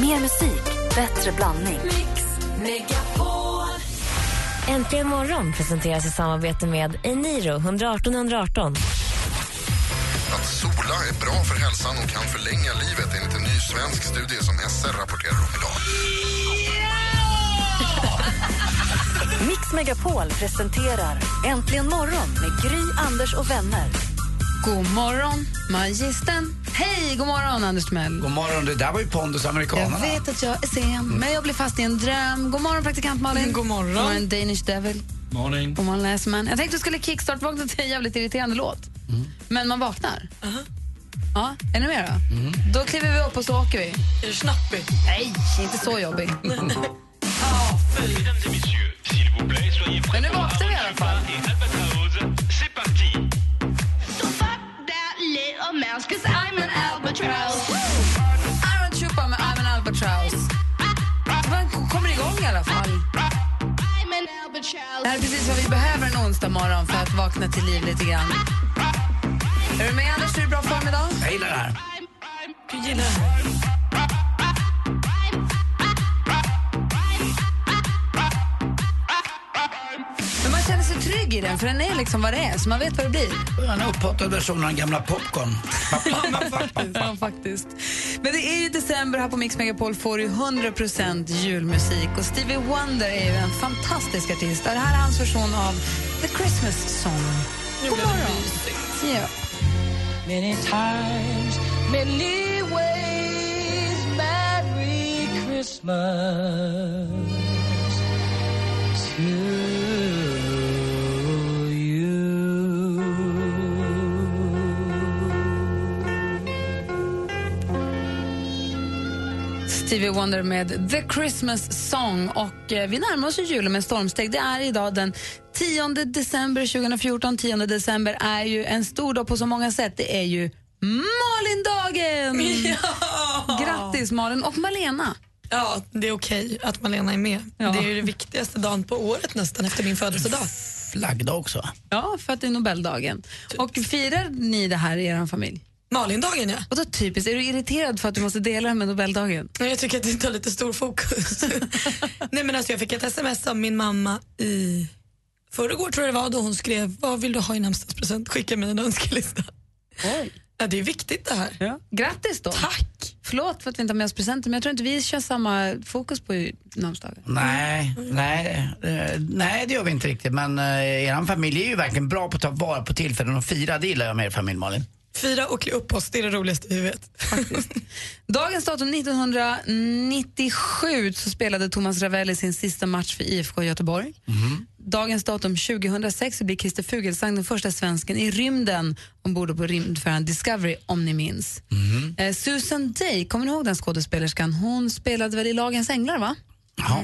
Mer musik, bättre blandning. Mix Megapol. Äntligen morgon presenteras i samarbete med Eniro 118 118. Att sola är bra för hälsan och kan förlänga livet enligt en ny svensk studie som SR rapporterar om idag. Mix Megapol presenterar Äntligen morgon med Gry, Anders och vänner. God morgon, magistern. Hej, god morgon, Anders Timell. God morgon, det där var ju Pondus Jag amerikanerna. vet att jag är sen, men jag blir fast i en dröm. God morgon, praktikant Malin. God morgon. God morgon, Danish Devil. Morning. God morgon, Läsman. Jag tänkte att jag skulle kickstart-vakna till en jävligt irriterande låt. Men man vaknar. Ja, är ni med då? Då kliver vi upp och så åker vi. Är du snappig? Nej, inte så jobbig. morgon för att vakna till liv lite grann. Är du med Anders? Är du i bra form idag? Jag gillar det här. Du gillar det. Men man känner sig trygg i den för den är liksom vad det är så man vet vad det blir. En upphottad version av den gamla popcorn. Ja, faktiskt. Men det är ju december här på Mix Megapol får du 100% julmusik och Stevie Wonder är ju en fantastisk artist. Det här är hans version av The Christmas Song. God morgon. Ja. Many times, many ways, Merry Christmas to Stevie Wonder med The Christmas Song. Och eh, Vi närmar oss ju julen med stormsteg. Det är idag den 10 december 2014. 10 december är ju en stor dag på så många sätt. Det är ju Malindagen! Ja! Grattis Malin och Malena. Ja, det är okej att Malena är med. Ja. Det är ju den viktigaste dagen på året nästan efter min födelsedag. Flaggdag också. Ja, för att det är Nobeldagen. Och firar ni det här i er familj? Malindagen, ja. Och då typiskt, är du irriterad för att du måste dela det med Nobeldagen? Men jag tycker att det tar lite stor fokus. Nej, men alltså, jag fick ett sms av min mamma i förrgår tror jag det var då hon skrev vad vill du ha i namnsdagspresent? Skicka mig en önskelista. Oj. Ja, det är viktigt det här. Ja. Grattis då. Tack! Förlåt för att vi inte har med oss presenter, men jag tror inte vi kör samma fokus på namnsdagar. Nej, nej, eh, nej, det gör vi inte riktigt. Men uh, er familj är ju verkligen bra på att ta vara på tillfällen och fira. Det gillar jag med er familj, Malin. Fira och klä upp oss, det är det roligaste vi vet. Dagens datum 1997 så spelade Thomas Ravelli sin sista match för IFK Göteborg. Dagens datum 2006 så blir Christer Fuglesang den första svensken i rymden ombord på rymdfärjan Discovery, om ni minns. Eh, Susan Day, kommer ni ihåg den skådespelerskan? Hon spelade väl i Lagens Änglar, va? Ja.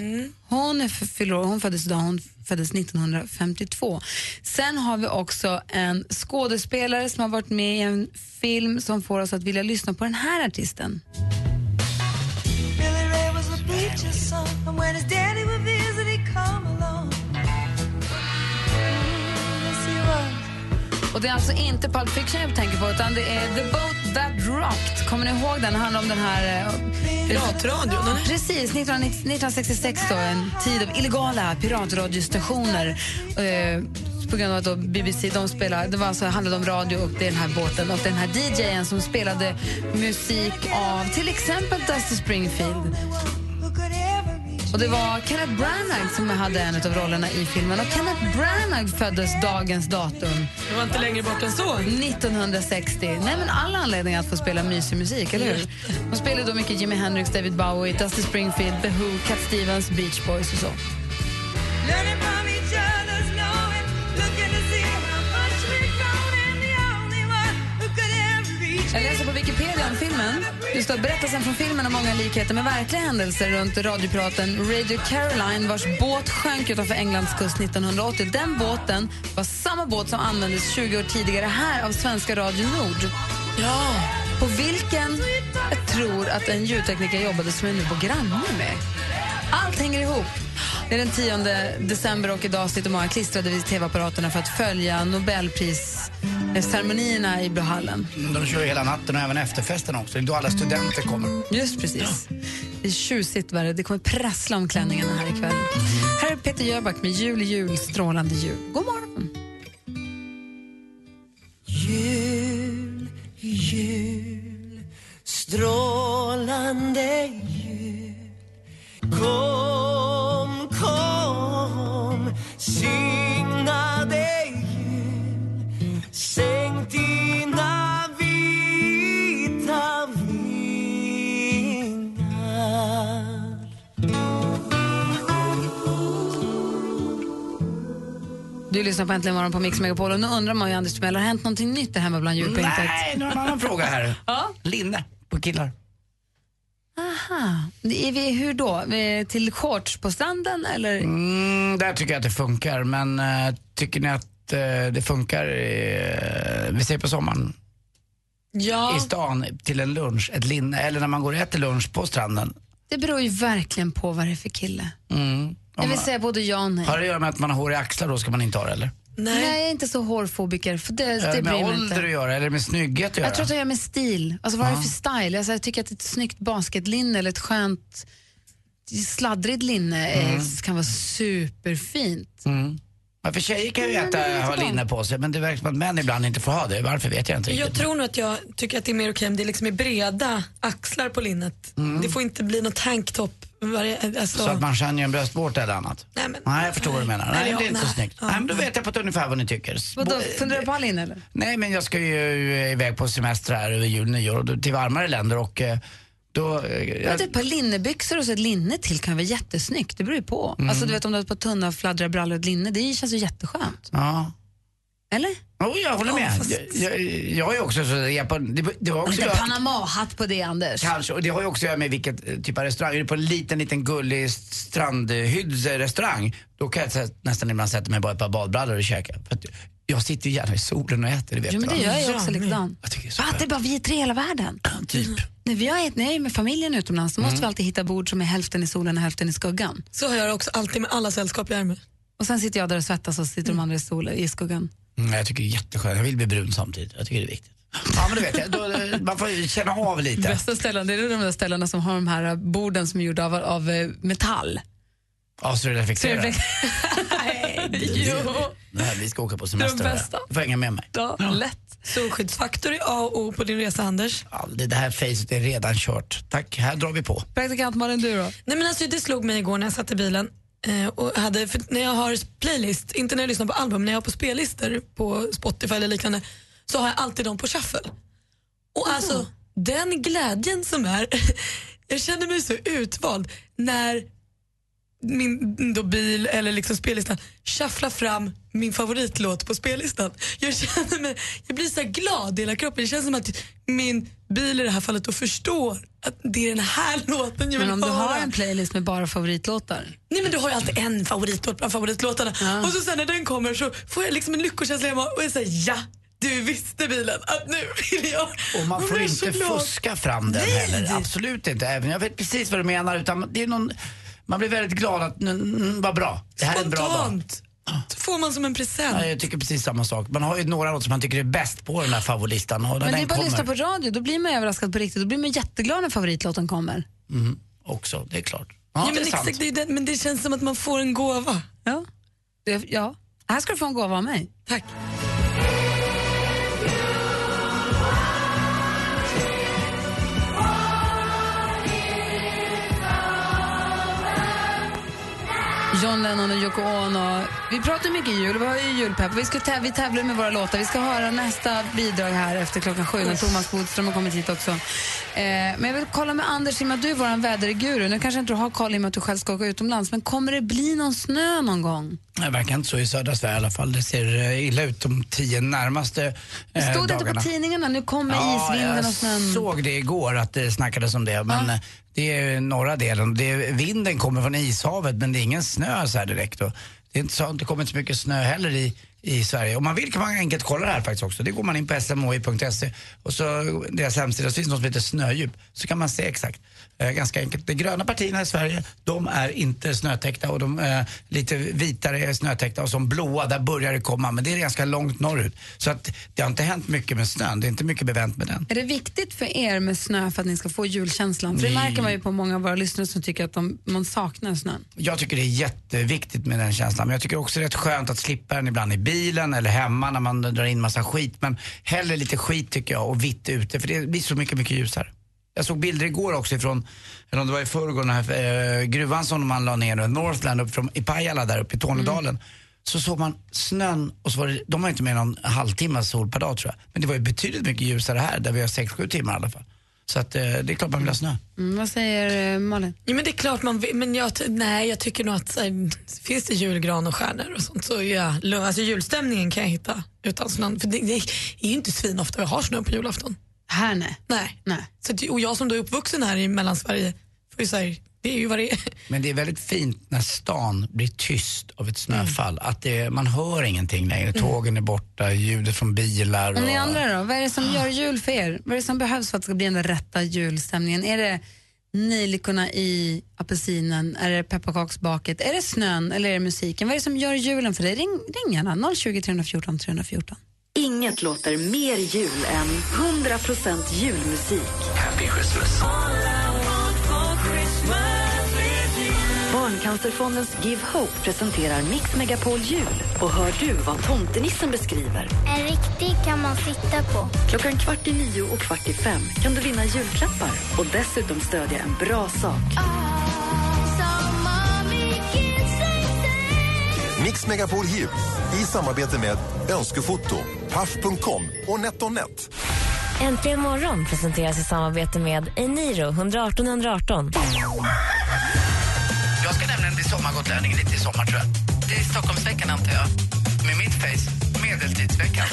Hon, är för, fyller hon föddes idag, hon föddes 1952. Sen har vi också en skådespelare som har varit med i en film som får oss att vilja lyssna på den här artisten. Billy Ray was a preacher's son, and when his Och Det är alltså inte Pulp Fiction jag tänker på, utan det är The Boat That Rocked. Kommer ni ihåg den? Det handlar om den här... eh, Piratradion? Precis, 1990 1966 då, en tid av illegala piratradiostationer. Eh, på grund av att då BBC de spelade, det var alltså, handlade om radio och det är den här båten och den här DJen som spelade musik av till exempel Dusty Springfield. Och det var Kenneth Branagh som hade en av rollerna i filmen. Och Kenneth Branagh föddes dagens datum, Det var inte längre bort än så. 1960. Nej, men alla anledningar att få spela mysig musik, eller hur? De spelade då mycket Jimi Hendrix, David Bowie, Dusty Springfield, The Who, Cat Stevens, Beach Boys och så. Jag läser på Wikipedia om filmen. Det står berättelsen från filmen har många likheter med verkliga händelser runt radiopiraten Radio Caroline vars båt sjönk utanför Englands kust 1980. Den båten var samma båt som användes 20 år tidigare här av svenska Radio Nord. Ja. På vilken jag tror att en ljudtekniker jobbade som jag nu bor granne med. Allt hänger ihop. Det är den 10 december och idag sitter många klistrade vid tv-apparaterna för att följa Nobelprisceremonierna i Blå hallen. De kör hela natten och även efterfesten också. Det är då alla studenter kommer. Just precis. Det är tjusigt värre. Det kommer prassla om klänningarna här ikväll. Här är Peter Jöback med Jul, jul, strålande jul. God morgon! Lyssnar på Äntligen morgon på Mix Megapol och nu undrar man ju Anders Timell, har det hänt någonting nytt där hemma bland julpyntet? Nej, nu har jag en annan fråga här. Ja. Linne på killar. Aha. Är vi, hur då? Till shorts på stranden eller? Mm, där tycker jag att det funkar, men eh, tycker ni att eh, det funkar, eh, vi säger på sommaren, Ja, i stan till en lunch, ett linne, eller när man går och äter lunch på stranden? Det beror ju verkligen på vad det är för kille. Mm. Jag Om vill säga både ja och nej. Har det att göra med att man har hår i axlar då ska man inte ha det eller? nej. Nej, jag är inte så hårfobiker, för det, Är det det med bryr mig ålder inte. att göra eller med snygghet att göra? Jag tror att det har med stil. Alltså vad är det för style? Alltså, jag tycker att ett snyggt basketlinne eller ett skönt sladdrigt linne är, kan vara superfint. Mm. Ja, för tjejer kan ju Mm, äta, ha linne på sig men det verkar som att män ibland inte får ha det. Varför vet jag inte riktigt. Jag tror nog att jag tycker att det är mer okej om det liksom är breda axlar på linnet. Det får inte bli något tanktop. Alltså, Så att man skönjer en bröstvårta eller annat? Nej, men- nej jag förstår vad du menar. Nej, Nej, ja, det är inte så nej. snyggt. Ja. Nej, men då vet jag på ett ungefär vad ni tycker. Vadå, funderar du på linne eller? Nej men jag ska ju iväg på semester här över jul, nyår och då- till varmare länder och eh, då... eh, Jag Jag, ett par linnebyxor och så ett linne till kan vara jättesnyggt. Det beror ju på. Mm. Alltså du vet om du har ett par tunna fladdriga brallor och ett linne, det känns ju jätteskönt. ja. Eller? Oh, jag håller med. fast- Jag, jag, jag är också så... Jag det, det har också Lite jag, Panama-hatt på det Anders. Kanske, och det har ju också att göra med vilket eh, typ av restaurang. Är du på en liten, liten gullig strandhyddsrestaurang, då kan jag nästan ibland sätta mig bara ett par badbrallor och käka. För jag sitter ju gärna i solen och äter, det vet Jo, men det gör jag Ja, också likadant. Jag tycker det är så Va, det är bara vi tre i hela världen. Typ. När, vi har ett, när jag är med familjen utomlands så måste vi alltid hitta bord som är hälften i solen och hälften i skuggan. Så har jag också alltid med alla sällskap jag är med. Och sen sitter jag där och svettas och sitter de andra i, solen, i skuggan. Mm, jag tycker det är jätteskönt. Jag vill bli brun samtidigt. Jag tycker det är viktigt. Ja men du vet, då, man får ju känna av lite. Bästa ställen, det är de där ställena som har de här borden som är gjorda av, av eh, metall. Ja, så det reflekterar. Så jo, Nej, vi ska åka på semester. bästa. Du får hänga med mig. ja, lätt. Solskyddsfaktor är A och O på din resa Anders. Ja, det, det här facet är redan kört. Tack, här drar vi på. Praktikant Malin, du då? Nej, men alltså, det slog mig igår när jag satt i bilen. Eh, och hade, för när jag har playlist, inte när jag lyssnar på album, men när jag har på spellistor på Spotify eller liknande, så har jag alltid dem på shuffle. Och alltså den glädjen som är, jag känner mig så utvald när min då bil eller liksom spellistan shufflar fram min favoritlåt på spellistan. Jag känner mig, jag blir så här glad i hela kroppen. Det känns som att min bil i det här fallet då förstår att det är den här låten jag vill Men om du höra. har en playlist med bara favoritlåtar? Nej men du har ju alltid en favoritlåt bland favoritlåtarna. Och så sen när den kommer så får jag liksom en lyckokänsla hemma och jag säger ja, du visste bilen att nu vill jag. Och man får inte fuska fram den Nej. heller. Absolut inte. Även jag vet precis vad du menar. Utan det är någon, man blir väldigt glad att, mm, mm, vad bra. Det här är en bra dag. Spontant. Så får man som en present. Ja, jag tycker precis samma sak. Man har ju några låtar som man tycker är bäst på den här favoritlistan. Och Men det är bara att lyssna på radio, då blir man överraskad på riktigt. Då blir man jätteglad när favoritlåten kommer. också, det är klart. Ja, Ja, det men, exakt, det är den, men det känns som att man får en gåva. Ja. Det, ja. Här ska du få en gåva av mig. Tack. John Lennon och Yoko Ono. Vi pratar mycket jul, vi har ju julpepp. Vi, ska täv- vi tävlar med våra låtar. Vi ska höra nästa bidrag här efter klockan sju när Thomas Bodström har kommit hit också. Eh, men jag vill kolla med Anders, i du är vår väderguru. Nu kanske inte du har koll i och med att du själv ska åka utomlands, men kommer det bli någon snö någon gång? Det verkar inte så i södra Sverige i alla fall. Det ser eh, illa ut de tio närmaste Det eh, stod det dagarna. inte på tidningarna? Nu kommer Ja, isvinden jag och snön. såg det igår att det snackades om det. Men eh, det är norra delen. Det är, vinden kommer från ishavet men det är ingen snö så här direkt. Och det är inte så, det kommer inte så mycket snö heller i, i Sverige. Om man vill kan man enkelt kolla det här faktiskt också. Det går man in på smhi.se och så deras hemsida så finns det något som heter snödjup. Så kan man se exakt. Eh, ganska enkelt. De gröna partierna i Sverige, de är inte snötäckta och de eh, lite vitare är snötäckta och som blåa, där börjar det komma. Men det är ganska långt norrut. Så att det har inte hänt mycket med snön. Det är inte mycket bevänt med den. Är det viktigt för er med snö för att ni ska få julkänslan? För det Nej. märker man ju på många av våra lyssnare som tycker att de, man saknar snön. Jag tycker det är jätteviktigt med den känslan. Men jag tycker också det är rätt skönt att slippa den ibland i bilen eller hemma när man drar in massa skit. Men hellre lite skit tycker jag och vitt ute för det blir så mycket, mycket ljusare. Jag såg bilder igår också ifrån, eller om det var i förrgår, den här eh, gruvan som man la ner, Northland upp från, i Pajala där uppe i Tornedalen. Så såg man snön och så var det, de har inte mer än en halvtimme sol per dag tror jag. Men det var ju betydligt mycket ljusare här där vi har 6-7 timmar i alla fall. Så att eh, det är klart man vill ha snö. Mm, vad säger eh, Malin? Ja, men det är klart man vill, men jag, nej, jag tycker nog att så här, finns det julgran och stjärnor och sånt så är jag lugn. Alltså julstämningen kan jag hitta utan snön. För det, det är ju inte svinofta vi har snö på julafton. Här nej. Nej. nej. Så, och jag som då är uppvuxen här i Mellansverige, får ju säga, det är ju vad det är. Men det är väldigt fint när stan blir tyst av ett snöfall. Att det, man hör ingenting längre. Tågen är borta, ljudet från bilar. Och ni och- andra då? Vad är det som gör jul för er? Vad är det som behövs för att det ska bli den rätta julstämningen? Är det nejlikorna i apelsinen? Är det pepparkaksbaket? Är det snön eller är det musiken? Vad är det som gör julen för dig? Ring, ring gärna 020 314 314. Inget låter mer jul än 100% julmusik. Happy Christmas. Barncancerfondens Give Hope presenterar Mix Megapol Jul. Och hör du vad tomtenissen beskriver? En riktig kan man sitta på. Klockan kvart i nio och kvart i fem kan du vinna julklappar och dessutom stödja en bra sak. Mix Megapol Jul i samarbete med Önskefoto, Paff.com och NetOnNet. Äntligen morgon presenteras i samarbete med Eniro 118 118. Sommargotlänning lite i sommar tror jag. Det är Stockholmsveckan antar jag. Med mitt face, medeltidsveckan.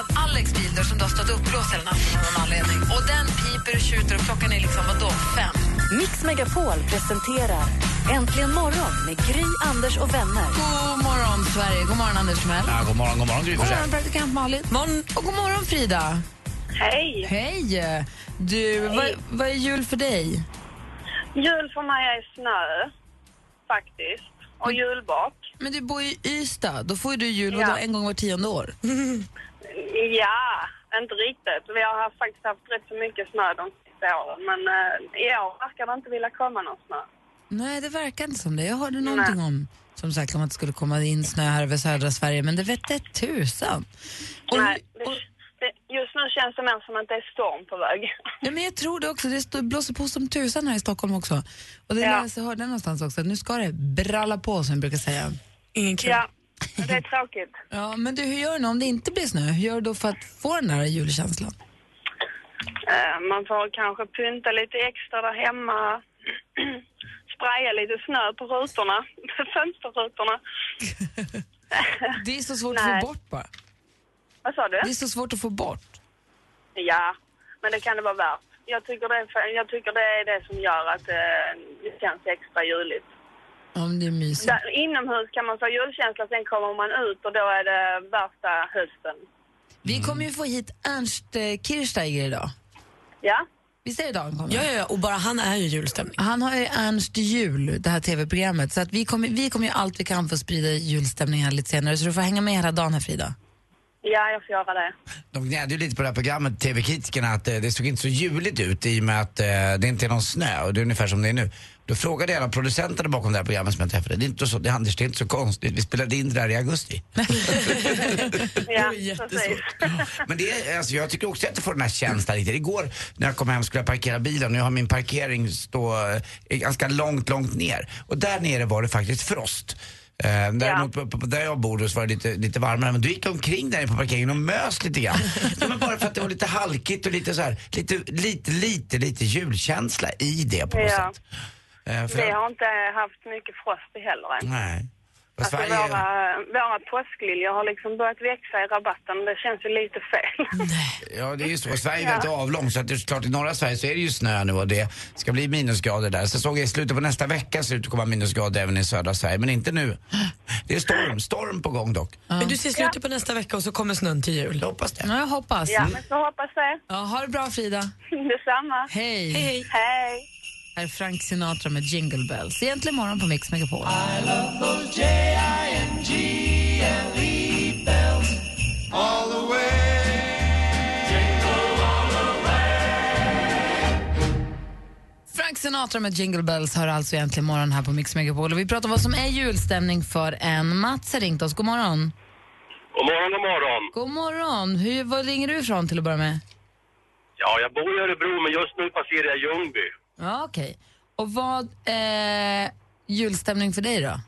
Att Alex bil där som du har stått uppblåst hela natten av någon anledning. Och den piper och tjuter och klockan är liksom vadå, fem? Mix Megapol presenterar Äntligen morgon med Gry, Anders och vänner. God morgon Sverige, god morgon Anders Timell. Ja, god morgon, god morgon Gry God morgon praktikant Malin. Morgon. Och god morgon Frida. Hej! Hej! Du, Vad, vad är jul för dig? Jul för mig är snö, faktiskt. Och julbak. Men du bor i Ystad, då får ju du jul Ja. en gång var tionde år. Ja, inte riktigt. Vi har haft, faktiskt haft rätt så mycket snö de sista åren. Men eh, i år verkar det inte vilja komma någon snö. Nej, det verkar inte som det. Jag hörde någonting om som sagt om att det skulle komma in snö här över södra Sverige, men det vet det tusan. Och, Nej, det, det, just nu känns det mer som att det är storm på väg. Ja, men jag tror det också. Det blåser på som tusan här i Stockholm också. Och det Ja. ja. hörde jag någonstans också. Nu ska det bralla på som vi brukar säga. Ingen Ja, det är tråkigt. Ja, men du, hur gör du om det inte blir snö? Hur gör du då för att få den där julkänslan? Eh, man får kanske pynta lite extra där hemma. Spraya lite snö på rutorna, fönsterrutorna. Det är så svårt att få bort bara. Vad sa du? Det är så svårt att få bort. Ja, men det kan det vara värt. Jag tycker det är, jag tycker det, är det som gör att eh, det känns extra juligt. Om det är mysigt. Där, inomhus kan man få julkänsla, sen kommer man ut och då är det värsta hösten. Vi kommer ju få hit Ernst eh, Kirchsteiger idag. Ja? Visst är det idag han kommer? Ja, ja, ja, och bara han är ju julstämning. Han har ju Ernst jul, det här tv-programmet. Så att vi kommer, vi kommer ju allt vi kan för att sprida julstämning här lite senare. Så du får hänga med hela dagen här Frida. Ja, jag får göra det. De gnällde ju lite på det här programmet, TV-kritikerna, att eh, det såg inte så juligt ut i och med att eh, det inte är någon snö och det är ungefär som det är nu. Då frågade jag en av producenterna bakom det här programmet som jag träffade. Det är inte så, det, Anders, det är inte så konstigt. Vi spelade in det där i augusti. Ja, precis. Men det är, alltså, jag tycker också att jag får den här känslan lite. Igår när jag kom hem skulle jag parkera bilen och jag har min parkering stå eh, ganska långt, långt ner. Och där nere var det faktiskt frost. Eh, däremot på, på, på där jag bor så var det lite, lite varmare. Men du gick omkring där på parkeringen och mös lite grann. ja, men bara för att det var lite halkigt och lite så här, lite, lite, lite, lite julkänsla i det på något Ja. sätt. Eh, Vi jag- har inte haft mycket frost heller än. Nej. Alltså Sverige- våra, våra påskliljor har liksom börjat växa i rabatten. Det känns ju lite fel. Ja, det är ju så. Sverige är väldigt avlångt så att det är klart i norra Sverige så är det ju snö nu och det ska bli minusgrader där. Så såg jag i slutet på nästa vecka det ut att komma minusgrader även i södra Sverige, men inte nu. Det är storm, storm på gång dock. Men du ser slutet på nästa vecka och så kommer snön till jul. Jag hoppas det. Ja, jag hoppas. Ja, men så hoppas det. Ja, ha det bra Frida. Detsamma. Hej. Hej. Hej. Här är Frank Sinatra med Jingle Bells. Egentligen morgon på Mix Megapol. Frank Sinatra med Jingle Bells hör alltså egentligen morgon här på Mix Megapol. Och vi pratar om vad som är julstämning för en. Mats har ringt oss. God morgon. God morgon, god morgon. God morgon. Hur, var ringer du ifrån till att börja med? Ja, jag bor i Örebro, men just nu passerar jag Ljungby. Ja, okej. Och vad är julstämning för dig då?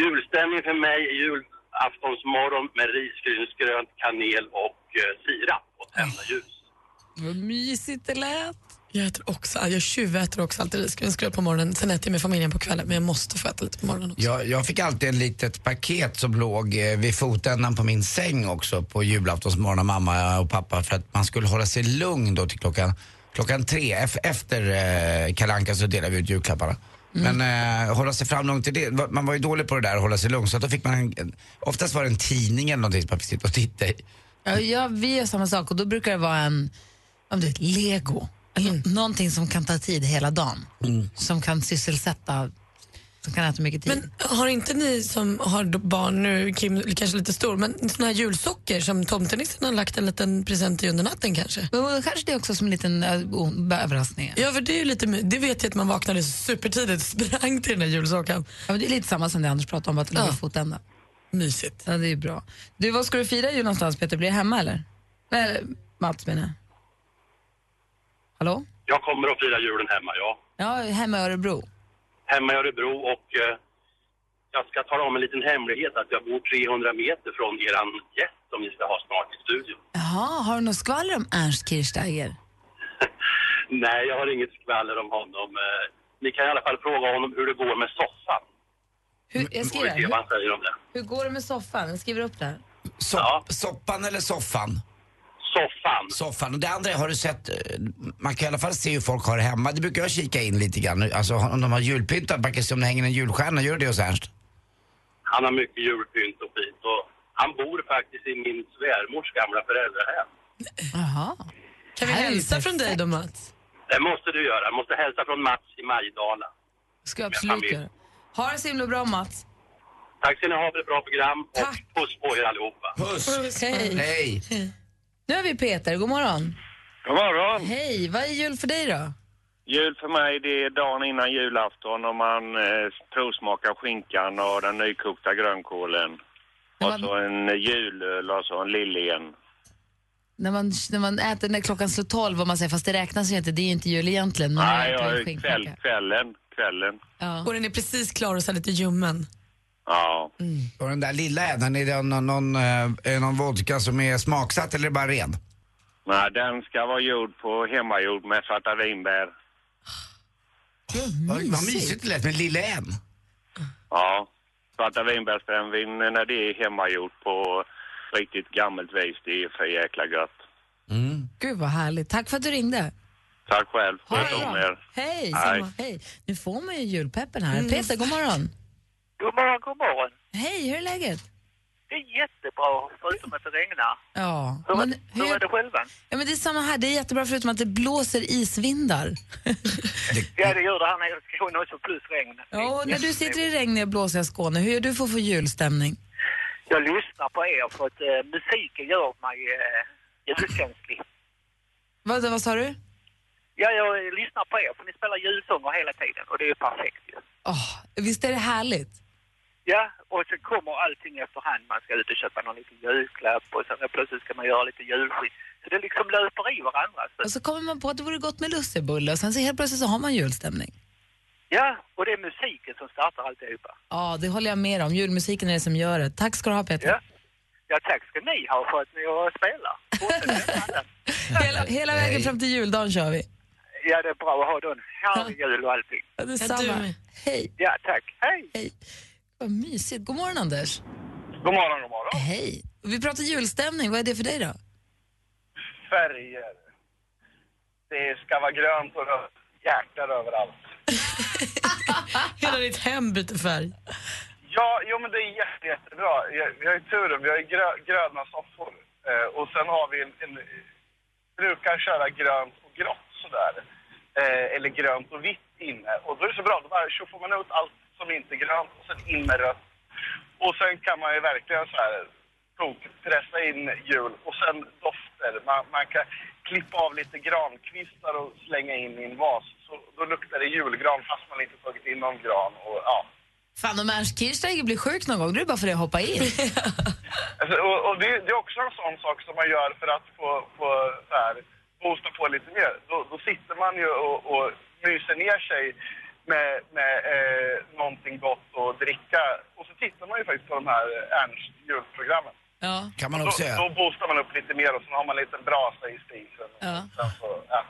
Julstämning för mig är julaftonsmorgon med risgrynsgröt, kanel och eh, sirap och tända ljus. Vad mysigt det lät. Jag äter också, jag tjuväter också alltid risgrynsgröt på morgonen. Sen äter jag med familjen på kvällen, men jag måste få äta lite på morgonen också. Jag, jag fick alltid ett litet paket som låg eh, vid fotändan på min säng också på julaftonsmorgon av mamma och pappa för att man skulle hålla sig lugn då till klockan, klockan tre. Ef- Efter eh, Kalle Anka så delade vi ut julklapparna. Men eh, hålla sig fram lugnt till det. Man var ju dålig på det där att hålla sig lugn så då fick man en, oftast var det en tidning eller någonting som man fick sitta och titta i. Ja, ja, vi gör samma sak och då brukar det vara en om det är lego. Eller Någonting som kan ta tid hela dagen. Som kan sysselsätta, som kan äta mycket tid. Men har inte ni som har barn, nu Kim kanske lite stor, men såna här julsocker som tomtenissen har lagt en liten present i under natten kanske? Men kanske det också som en liten äh, överraskning. Ja, för det är ju lite, det vet jag att man vaknade supertidigt och sprang till den där julsockan. Ja, men det är lite samma som det Anders pratade om, att det ligger Ja. fotända. Mysigt. Ja, det är bra. Du, vad ska du fira jul någonstans Peter? Blir det hemma eller? Nej, Mats menar jag. Hallå? Jag kommer att fira julen hemma, ja. Ja, hemma i Örebro. Hemma i Örebro och eh, jag ska tala om en liten hemlighet att jag bor 300 meter från eran gäst som ni ska ha snart i studion. Jaha, har du något skvaller om Ernst Kirchsteiger? Nej, jag har inget skvaller om honom. Eh, ni kan i alla fall fråga honom hur det går med soffan. Hur, jag vi skriver, hur, hur går det med soffan? Jag skriver upp det här. Sopp, Soppan eller soffan? Soffan. Soffan. Och det andra har du sett, eh, man kan i alla fall se hur folk har det hemma. Det brukar jag kika in lite grann. Alltså om de har julpyntat, man kan se om det hänger en julstjärna. Gör det hos Ernst? Han har mycket julpynt och fint och han bor faktiskt i min svärmors gamla föräldrahem. Jaha. Kan vi hälsa från dig då Mats? Det måste du göra. Jag måste hälsa från Mats i Majdala. ska jag absolut göra. Ha det så himla bra Mats. Tack ska ni ha för ett bra program och puss på er allihopa. Puss! Hej. Hej! Nu har vi Peter, god morgon. God morgon. Hej, vad är jul för dig då? Jul för mig det är dagen innan julafton och man eh, provsmakar skinkan och den nykokta grönkålen. Och så en julöl och så en liljen. När man, när man äter när klockan slår tolv och man säger fast det räknas ju inte, det är ju inte jul egentligen. Man Nej, ja, kväll, kvällen, kvällen. Ja. Och den är precis klar och så lite ljummen. Ja. Och den där lilla änden, är det någon, någon, eh, någon vodka som är smaksatt eller är det bara ren? Nej, den ska vara gjord på hemmagjord med svarta vinbär. Vad vad mysigt det lät med lilla en. Ja. Svarta vinbärsbrännvin när det är hemmagjort på riktigt gammalt vis, det är för jäkla gött. Gud vad härligt. Tack för att du ringde. Tack själv. Sköt om er. Hej, Hej. samma. Hej. Nu får man ju julpeppen här. Peter, god morgon. God morgon, god morgon. Hej, hur är läget? Det är jättebra, förutom att det regnar. Ja. Hur, Men, hur är det själva? ja, men det är samma här. Det är jättebra förutom att det blåser isvindar. Ja, det gör det här nere i Skåne också, plus regn. Ja, och när du sitter i regniga blåsiga Skåne, hur gör du för att få julstämning? Jag lyssnar på er för att eh, musiken gör mig eh, julkänslig. Vad, vad sa du? Ja, jag lyssnar på er för ni spelar julsånger hela tiden och det är ju perfekt ju. Åh, visst är det härligt? Ja, och så kommer allting efterhand. Man ska ut och köpa någon liten julklapp och sen plötsligt ska man göra lite julskit. Så det liksom löper i varandra. Så, Och så kommer man på att det vore gott med lussebulle och sen så helt plötsligt så har man julstämning. ja, och det är musiken som startar alltihopa. Ja, det håller jag med om. Julmusiken är det som gör det. Tack ska du ha Peter. Ja. Ja, tack ska ni ha för att ni har spelat. Hela, hela vägen fram till juldagen kör vi. Ja, det är bra att ha då en härlig jul och allting. Ja, detsamma. Hej. Ja, tack. Hej. Hej. Vad mysigt. God morgon, Anders. God morgon, god morgon. Hej. Vi pratar julstämning. Vad är det för dig då? Färger. Det ska vara grönt och rött. Hjärtan överallt. Hela ditt hem byter färg. Ja, jo men det är jätte, jättebra. Jag- Vi har ju turen, vi har ju grö, gröna soffor. Eh, och sen har vi en, en brukar köra grönt och grått sådär. Eh, eller grönt och vitt inne. Och då är det så bra, då bara tjoffar man ut allt som inte är grönt och sen in med rött. Och sen kan man ju verkligen så här pressa in jul och sen dofter. Man, man kan klippa av lite grankvistar och slänga in i en vas. Så då luktar det julgran fast man inte tagit in någon gran. Och, ja. Fan, om Ernst Kirchsteiger blir sjuk någon gång, då är det bara för det att hoppa in. Alltså, och, och det, det är också en sån sak som man gör för att få, få så här, boosta på lite mer. Då, då sitter man ju och, och myser ner sig med, med eh, någonting gott att dricka. Och så tittar man ju faktiskt på de här Ernst julprogrammen. Ja. Kan man då, också göra. då boostar man upp lite mer och sen har man en liten brasa i spisen. Ja. Sen så, ja.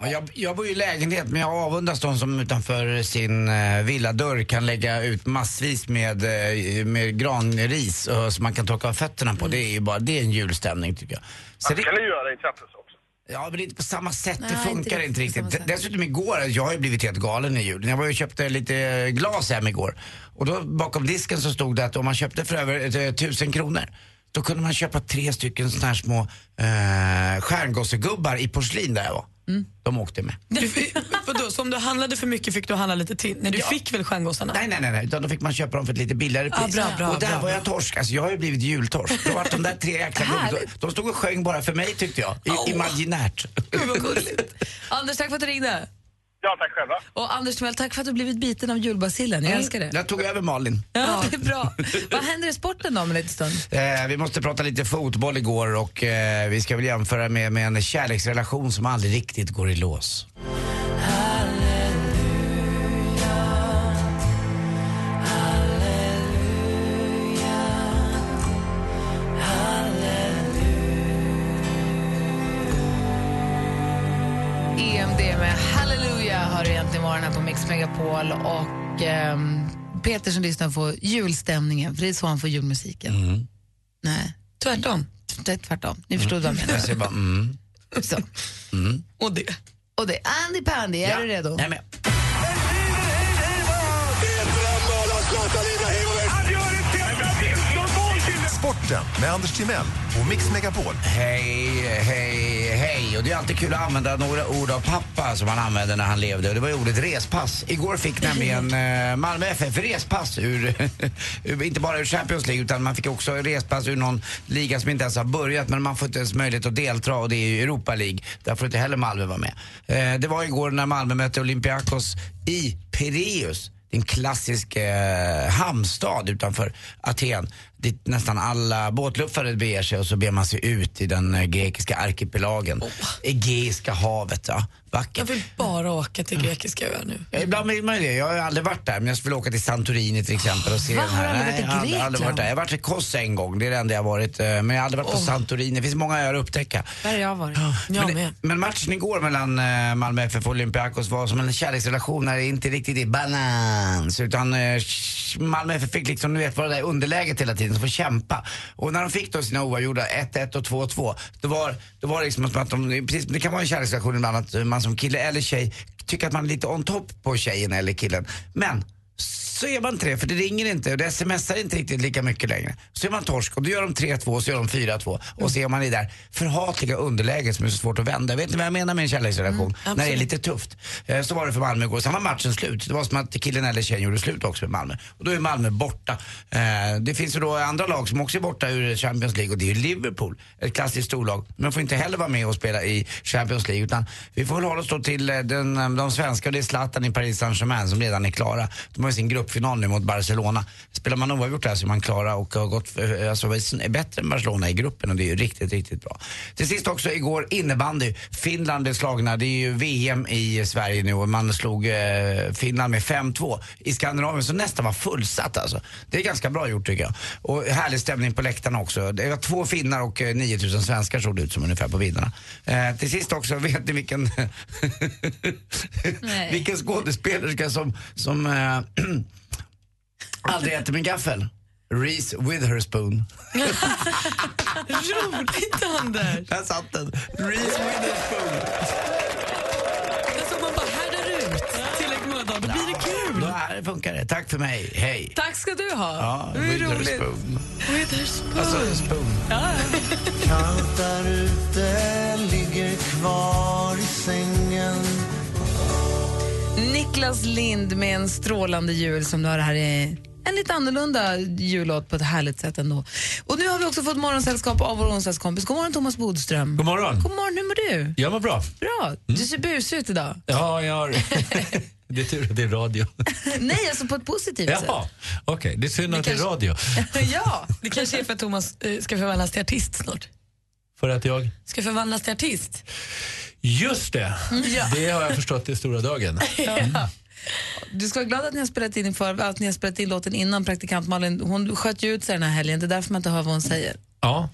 Ja, jag, jag bor ju i lägenhet men jag avundas de som utanför sin eh, villadörr kan lägga ut massvis med, eh, med granris och, som man kan torka av fötterna på. Det är ju bara, det är en julstämning tycker jag. Så Man det, kan ju göra det i trapphuset också. Ja men det är inte på samma sätt, Nej, det funkar inte inte, riktigt Dessutom igår, jag har ju blivit helt galen i julen. Jag var ju och köpte lite glas hem igår. Och då bakom disken så stod det att om man köpte för över eh, tusen kronor då kunde man köpa tre stycken såna här små eh, stjärngossegubbar i porslin där jag var. De åkte med. Vadå, så om du handlade för mycket fick du handla lite till? Nej, du fick väl stjärngossarna? Nej, nej, nej, nej, utan då fick man köpa dem för ett lite billigare Ah, pris. bra, bra, och där bra, var jag torsk. Alltså jag har ju blivit jultorsk. Då var de där tre jäkla de, de stod och sjöng bara för mig tyckte jag. I, Imaginärt. Anders, tack för att du ringde. Ja, tack själva. Och Anders Timell, tack för att du blivit biten av julbacillen. Jag älskar det. Jag tog över Malin. Ja, det är bra. Vad händer i sporten då om en liten stund? Eh, vi måste prata lite fotboll igår och eh, vi ska väl jämföra med, med en kärleksrelation som aldrig riktigt går i lås. Mix Megapol och ehm, Peter som lyssnar får julstämningen, för det är så han får julmusiken. Nej, tvärtom. Det är tvärtom. Ni förstod vad jag menar. Jag bara mm. Så. Mm. Och det. Och det Andy Pandy, är Ja, du redo? jag är med. Sporten med Anders Timell och Mix Megapol. Hej, hej, hej. Och det är alltid kul att använda några ord av pappa som han använde när han levde. Och det var ju ordet respass. Igår fick nämligen eh, Malmö FF respass ur, inte bara ur Champions League utan man fick också respass ur någon liga som inte ens har börjat. Men man får inte ens möjlighet att delta och det är ju Europa League. Där får inte heller Malmö vara med. Eh, det var igår när Malmö mötte Olympiakos i är en klassisk eh, hamnstad utanför Aten dit nästan alla båtluffare beger sig och så ber man sig ut i den eh, grekiska arkipelagen. Egeiska havet, ja. Vackert. Jag vill bara åka till grekiska öar nu. Ja, ibland vill man ju det. Jag har aldrig varit där men jag skulle åka till Santorini till exempel och se Va? den Har här. du aldrig varit i jag har aldrig- aldrig varit där. Jag har varit i Kos en gång, det är det enda jag har varit. eh, Men jag har aldrig varit på Santorini. Det finns många öar att upptäcka. Där har jag varit. men, men matchen igår mellan eh, Malmö FF och Olympiakos var som en kärleksrelation när det inte riktigt är balans. Utan Malmö FF fick liksom, du vet, vara där i underläget hela tiden, så får kämpa. Och när de fick då sina oavgjorda 1-1 och 2-2, då var, då var det liksom som att de, precis, det kan vara en kärleksrelation ibland att man som kille eller tjej tycker att man är lite on top på tjejen eller killen. Men så är man det, för det ringer inte och det smsar inte riktigt lika mycket längre. Så är man torsk och då gör de 3-2 och så gör de 4-2 och så är man i det där förhatliga underläget som är så svårt att vända. Vet ni vad jag menar med en kärleksrelation? när det är lite tufft. Eh, Så var det för Malmö igår. Sen var matchen slut. Det var som att killen eller tjejen gjorde slut också med Malmö. Och då är Malmö borta. Eh, Det finns ju då andra lag som också är borta ur Champions League och det är ju Liverpool. Ett klassiskt storlag. Men får inte heller vara med och spela i Champions League utan vi får väl hålla oss då till eh, den, de svenska och det är Zlatan i Paris Saint-Germain som redan är klara. De har ju sin gruppfinal nu mot Barcelona. Spelar man oavgjort där så är man klara och har gått, eh, alltså är bättre än Barcelona i gruppen och det är ju riktigt, riktigt bra. Till sist också igår innebandy. Finland blev slagna. Det är ju VM i Sverige nu och man slog eh, Finland med 5-2 i Skandinavien så nästan var fullsatt alltså. Det är ganska bra gjort tycker jag. Och härlig stämning på läktarna också. Det var två finnar och eh, 9000 svenskar såg det ut som ungefär på vinnarna. Eh, till sist också, vet ni vilken, vilken skådespelerska som, som eh, Aldrig ätit med gaffel. Reese Witherspoon. Roligt Anders! Där satt den. Reese Witherspoon. Det är som man bara härdar ut tillräckligt många dagar, då blir det kul. Då här funkar det. Tack för mig. Hej. Tack ska du ha. Ja, det är roligt. Witherspoon. Witherspoon. Alltså, spoon. Ja. Kallt där ute, ligger kvar i sängen Niklas Lind med en strålande jul som du har här i en lite annorlunda jullåt på ett härligt sätt ändå. Och nu har vi också fått morgonsällskap av vår onsdagskompis. God morgon Thomas Bodström. God morgon. God morgon, hur mår du? Jag mår bra. Bra. Du ser busig ut idag. Ja, jag har... det är tur att det är radio. Nej, alltså på ett positivt sätt. Jaha, okej. Det är synd att det är radio. ja. Det kanske är för att Thomas eh, ska förvandlas till artist snart. För att jag... Ska förvandlas till artist. Just det. Ja. Det har jag förstått i stora dagen. Ja. Du ska vara glad att ni har spelat in, inför, att ni har spelat in låten innan praktikant Malin. Hon sköt ju ut sig den här helgen, det är därför man inte hör vad hon säger. Ja.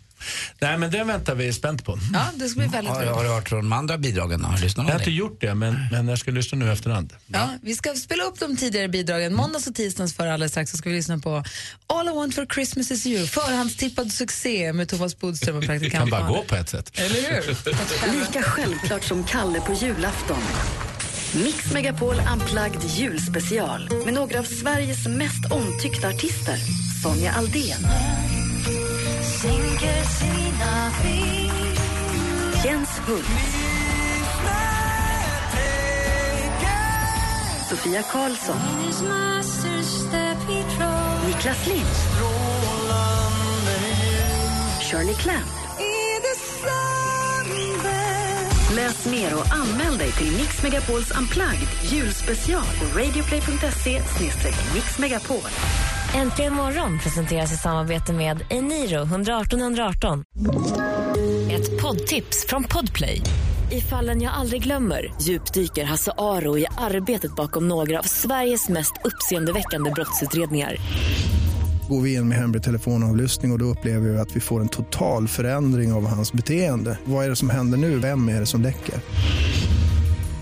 Nej, men den väntar vi spänt på. Ja, det ska bli väldigt Har, roligt. har du hört från de andra bidragen? Har du lyssnat Jag har inte det? gjort det, men, men jag ska lyssna nu efterhand. Ja, vi ska spela upp de tidigare bidragen. Måndags och tisdags för alldeles strax så ska vi lyssna på All I want for Christmas is you. Förhandstippad succé med Thomas Bodström och Det praktikant kan bara gå på ett sätt. Eller hur? Lika självklart som Kalle på julafton. Mix Megapol Unplugged julspecial med några av Sveriges mest omtyckta artister. Sonja Aldén. Jens Hult. Sofia Karlsson. Niklas Lind. Shirley Clamp. Läs mer och anmäl dig till Mix Megapols Unplugged julspecial på radioplay.se mixmegapol. Äntligen morgon presenteras i samarbete med Eniro 118 118. Ett poddtips från Podplay. I fallen jag aldrig glömmer djupdyker Hasse Aro i arbetet bakom några av Sveriges mest uppseendeväckande brottsutredningar. Går vi in med hemlig telefonavlyssning och, och då upplever vi att vi får en total förändring av hans beteende. Vad är det som händer nu? Vem är det som läcker?